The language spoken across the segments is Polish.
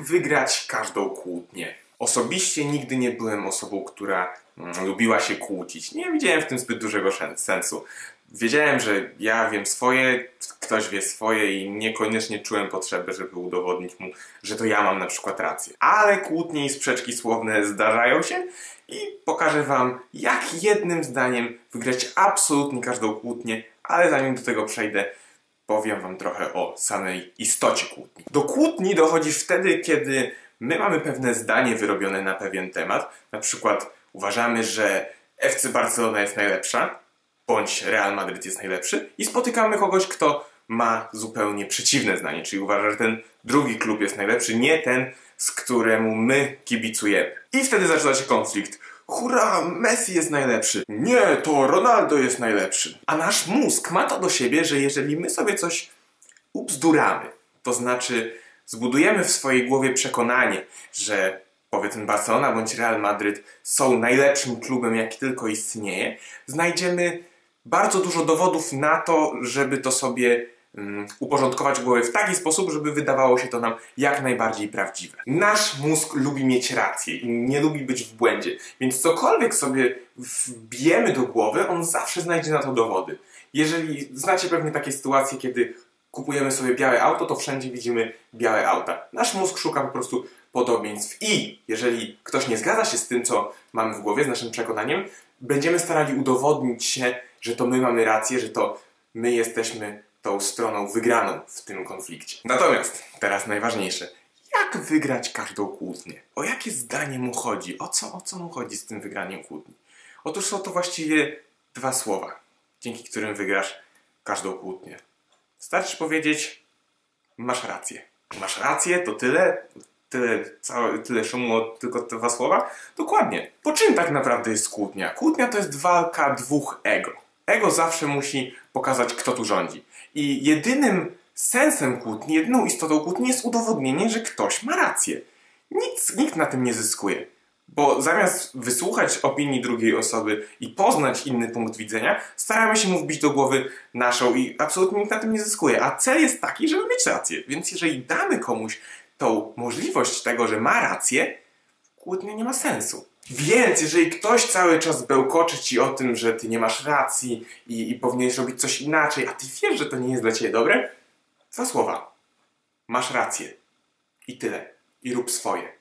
wygrać każdą kłótnię? Osobiście nigdy nie byłem osobą, która mm, lubiła się kłócić. Nie widziałem w tym zbyt dużego sensu. Wiedziałem, że ja wiem swoje, ktoś wie swoje i niekoniecznie czułem potrzebę, żeby udowodnić mu, że to ja mam na przykład rację. Ale kłótnie i sprzeczki słowne zdarzają się i pokażę wam, jak jednym zdaniem wygrać absolutnie każdą kłótnię, ale zanim do tego przejdę, powiem wam trochę o samej istocie kłótni. Do kłótni dochodzi wtedy, kiedy my mamy pewne zdanie wyrobione na pewien temat. Na przykład uważamy, że FC Barcelona jest najlepsza, bądź Real Madrid jest najlepszy i spotykamy kogoś, kto ma zupełnie przeciwne zdanie, czyli uważa, że ten drugi klub jest najlepszy, nie ten, z któremu my kibicujemy. I wtedy zaczyna się konflikt. Hurra, Messi jest najlepszy. Nie, to Ronaldo jest najlepszy. A nasz mózg ma to do siebie, że jeżeli my sobie coś ubzduramy, to znaczy zbudujemy w swojej głowie przekonanie, że powiedzmy Barcelona bądź Real Madryt są najlepszym klubem, jaki tylko istnieje, znajdziemy bardzo dużo dowodów na to, żeby to sobie uporządkować w głowie w taki sposób, żeby wydawało się to nam jak najbardziej prawdziwe. Nasz mózg lubi mieć rację i nie lubi być w błędzie, więc cokolwiek sobie wbijemy do głowy, on zawsze znajdzie na to dowody. Jeżeli znacie pewnie takie sytuacje, kiedy kupujemy sobie białe auto, to wszędzie widzimy białe auta. Nasz mózg szuka po prostu podobieństw i jeżeli ktoś nie zgadza się z tym, co mamy w głowie, z naszym przekonaniem, będziemy starali udowodnić się, że to my mamy rację, że to my jesteśmy tą stroną wygraną w tym konflikcie. Natomiast teraz najważniejsze. Jak wygrać każdą kłótnię? O jakie zdanie mu chodzi? O co, o co mu chodzi z tym wygraniem kłótni? Otóż są to właściwie dwa słowa, dzięki którym wygrasz każdą kłótnię. Starczy powiedzieć, masz rację. Masz rację, to tyle, tyle, całe, tyle szumu, tylko te dwa słowa? Dokładnie. Po czym tak naprawdę jest kłótnia? Kłótnia to jest walka dwóch ego. Ego zawsze musi pokazać, kto tu rządzi. I jedynym sensem kłótni, jedyną istotą kłótni jest udowodnienie, że ktoś ma rację. Nic, nikt na tym nie zyskuje. Bo zamiast wysłuchać opinii drugiej osoby i poznać inny punkt widzenia, staramy się mu wbić do głowy naszą i absolutnie nikt na tym nie zyskuje. A cel jest taki, żeby mieć rację. Więc jeżeli damy komuś tą możliwość tego, że ma rację, kłótnia nie ma sensu. Więc jeżeli ktoś cały czas bełkoczy ci o tym, że ty nie masz racji i, i powinieneś robić coś inaczej, a ty wiesz, że to nie jest dla ciebie dobre, dwa słowa. Masz rację. I tyle. I rób swoje.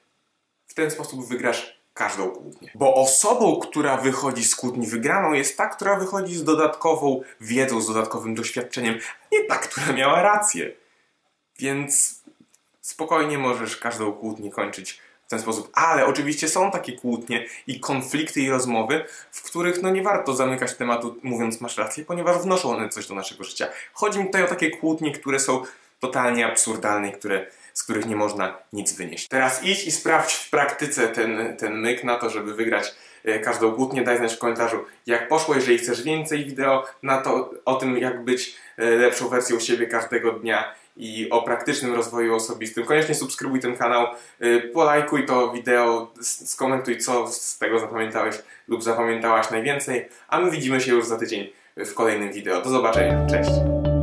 W ten sposób wygrasz każdą kłótnię. Bo osobą, która wychodzi z kłótni wygraną, jest ta, która wychodzi z dodatkową wiedzą, z dodatkowym doświadczeniem, nie ta, która miała rację. Więc spokojnie możesz każdą kłótnię kończyć w ten sposób. Ale oczywiście są takie kłótnie i konflikty i rozmowy, w których no nie warto zamykać tematu mówiąc masz rację, ponieważ wnoszą one coś do naszego życia. Chodzi mi tutaj o takie kłótnie, które są totalnie absurdalne, które, z których nie można nic wynieść. Teraz idź i sprawdź w praktyce ten, ten myk na to, żeby wygrać e, każdą kłótnię. Daj znać w komentarzu, jak poszło. Jeżeli chcesz więcej wideo na to, o tym, jak być e, lepszą wersją siebie każdego dnia i o praktycznym rozwoju osobistym, koniecznie subskrybuj ten kanał, e, polajkuj to wideo, skomentuj, co z tego zapamiętałeś lub zapamiętałaś najwięcej, a my widzimy się już za tydzień w kolejnym wideo. Do zobaczenia. Cześć!